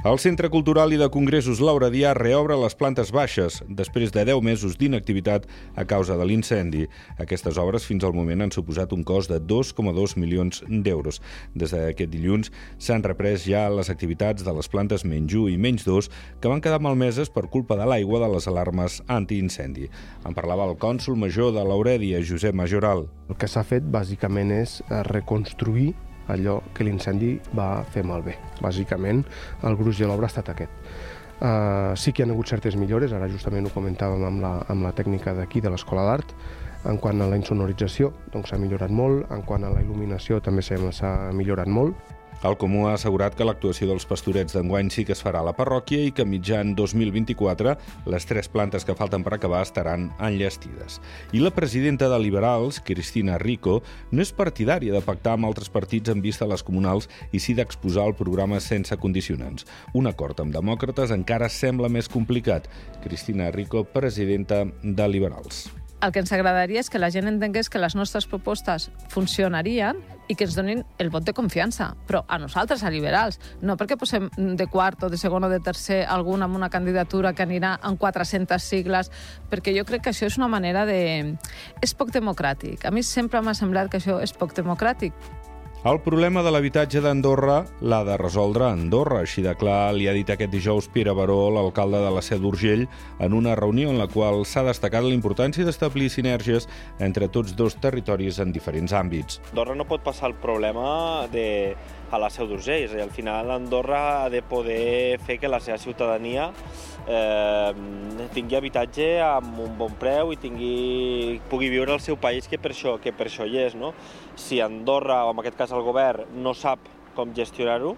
El Centre Cultural i de Congressos Laura Dià reobre les plantes baixes després de 10 mesos d'inactivitat a causa de l'incendi. Aquestes obres fins al moment han suposat un cost de 2,2 milions d'euros. Des d'aquest dilluns s'han reprès ja les activitats de les plantes menys 1 i menys 2 que van quedar malmeses per culpa de l'aigua de les alarmes antiincendi. En parlava el cònsul major de l'Aurèdia, Josep Majoral. El que s'ha fet bàsicament és reconstruir allò que l'incendi va fer malbé. Bàsicament, el gruix de l'obra ha estat aquest. Uh, sí que hi ha hagut certes millores, ara justament ho comentàvem amb la, amb la tècnica d'aquí, de l'Escola d'Art, en quant a la insonorització doncs s'ha millorat molt, en quant a la il·luminació també s'ha millorat molt, el Comú ha assegurat que l'actuació dels pastorets d'enguany sí que es farà a la parròquia i que mitjan 2024 les tres plantes que falten per acabar estaran enllestides. I la presidenta de Liberals, Cristina Rico, no és partidària de pactar amb altres partits en vista a les comunals i sí d'exposar el programa sense condicionants. Un acord amb demòcrates encara sembla més complicat. Cristina Rico, presidenta de Liberals el que ens agradaria és que la gent entengués que les nostres propostes funcionarien i que ens donin el vot de confiança, però a nosaltres, a liberals, no perquè posem de quart o de segon o de tercer algun amb una candidatura que anirà en 400 sigles, perquè jo crec que això és una manera de... és poc democràtic. A mi sempre m'ha semblat que això és poc democràtic. El problema de l'habitatge d'Andorra l'ha de resoldre Andorra, així de clar li ha dit aquest dijous Pere Baró, l'alcalde de la Seu d'Urgell, en una reunió en la qual s'ha destacat la importància d'establir sinergies entre tots dos territoris en diferents àmbits. Andorra no pot passar el problema de a la Seu d'Urgell. És a dir, al final Andorra ha de poder fer que la seva ciutadania eh, tingui habitatge amb un bon preu i tingui, pugui viure al seu país, que per això, que per això hi és. No? Si Andorra, o en aquest cas el govern, no sap com gestionar-ho,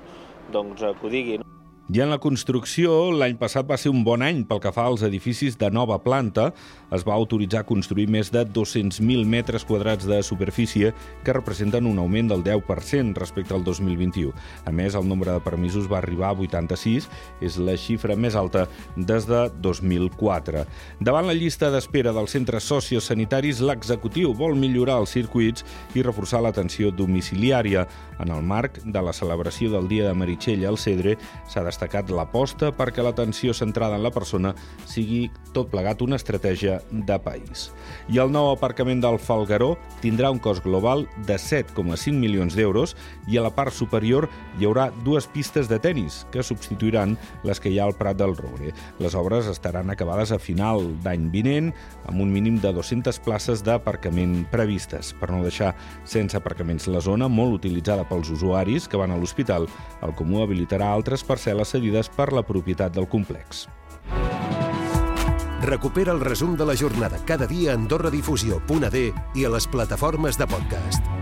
doncs eh, que ho digui. No? I en la construcció, l'any passat va ser un bon any pel que fa als edificis de nova planta. Es va autoritzar construir més de 200.000 metres quadrats de superfície, que representen un augment del 10% respecte al 2021. A més, el nombre de permisos va arribar a 86, és la xifra més alta des de 2004. Davant la llista d'espera dels centres sociosanitaris, l'executiu vol millorar els circuits i reforçar l'atenció domiciliària. En el marc de la celebració del Dia de Meritxell al Cedre, s'ha destacat destacat l'aposta perquè l'atenció centrada en la persona sigui tot plegat una estratègia de país. I el nou aparcament del Falgaró tindrà un cost global de 7,5 milions d'euros i a la part superior hi haurà dues pistes de tennis que substituiran les que hi ha al Prat del Roure. Les obres estaran acabades a final d'any vinent amb un mínim de 200 places d'aparcament previstes. Per no deixar sense aparcaments la zona molt utilitzada pels usuaris que van a l'hospital, el Comú habilitarà altres parcel·les cedides per la propietat del complex. Recupera el resum de la jornada cada dia a AndorraDifusió.d i a les plataformes de podcast.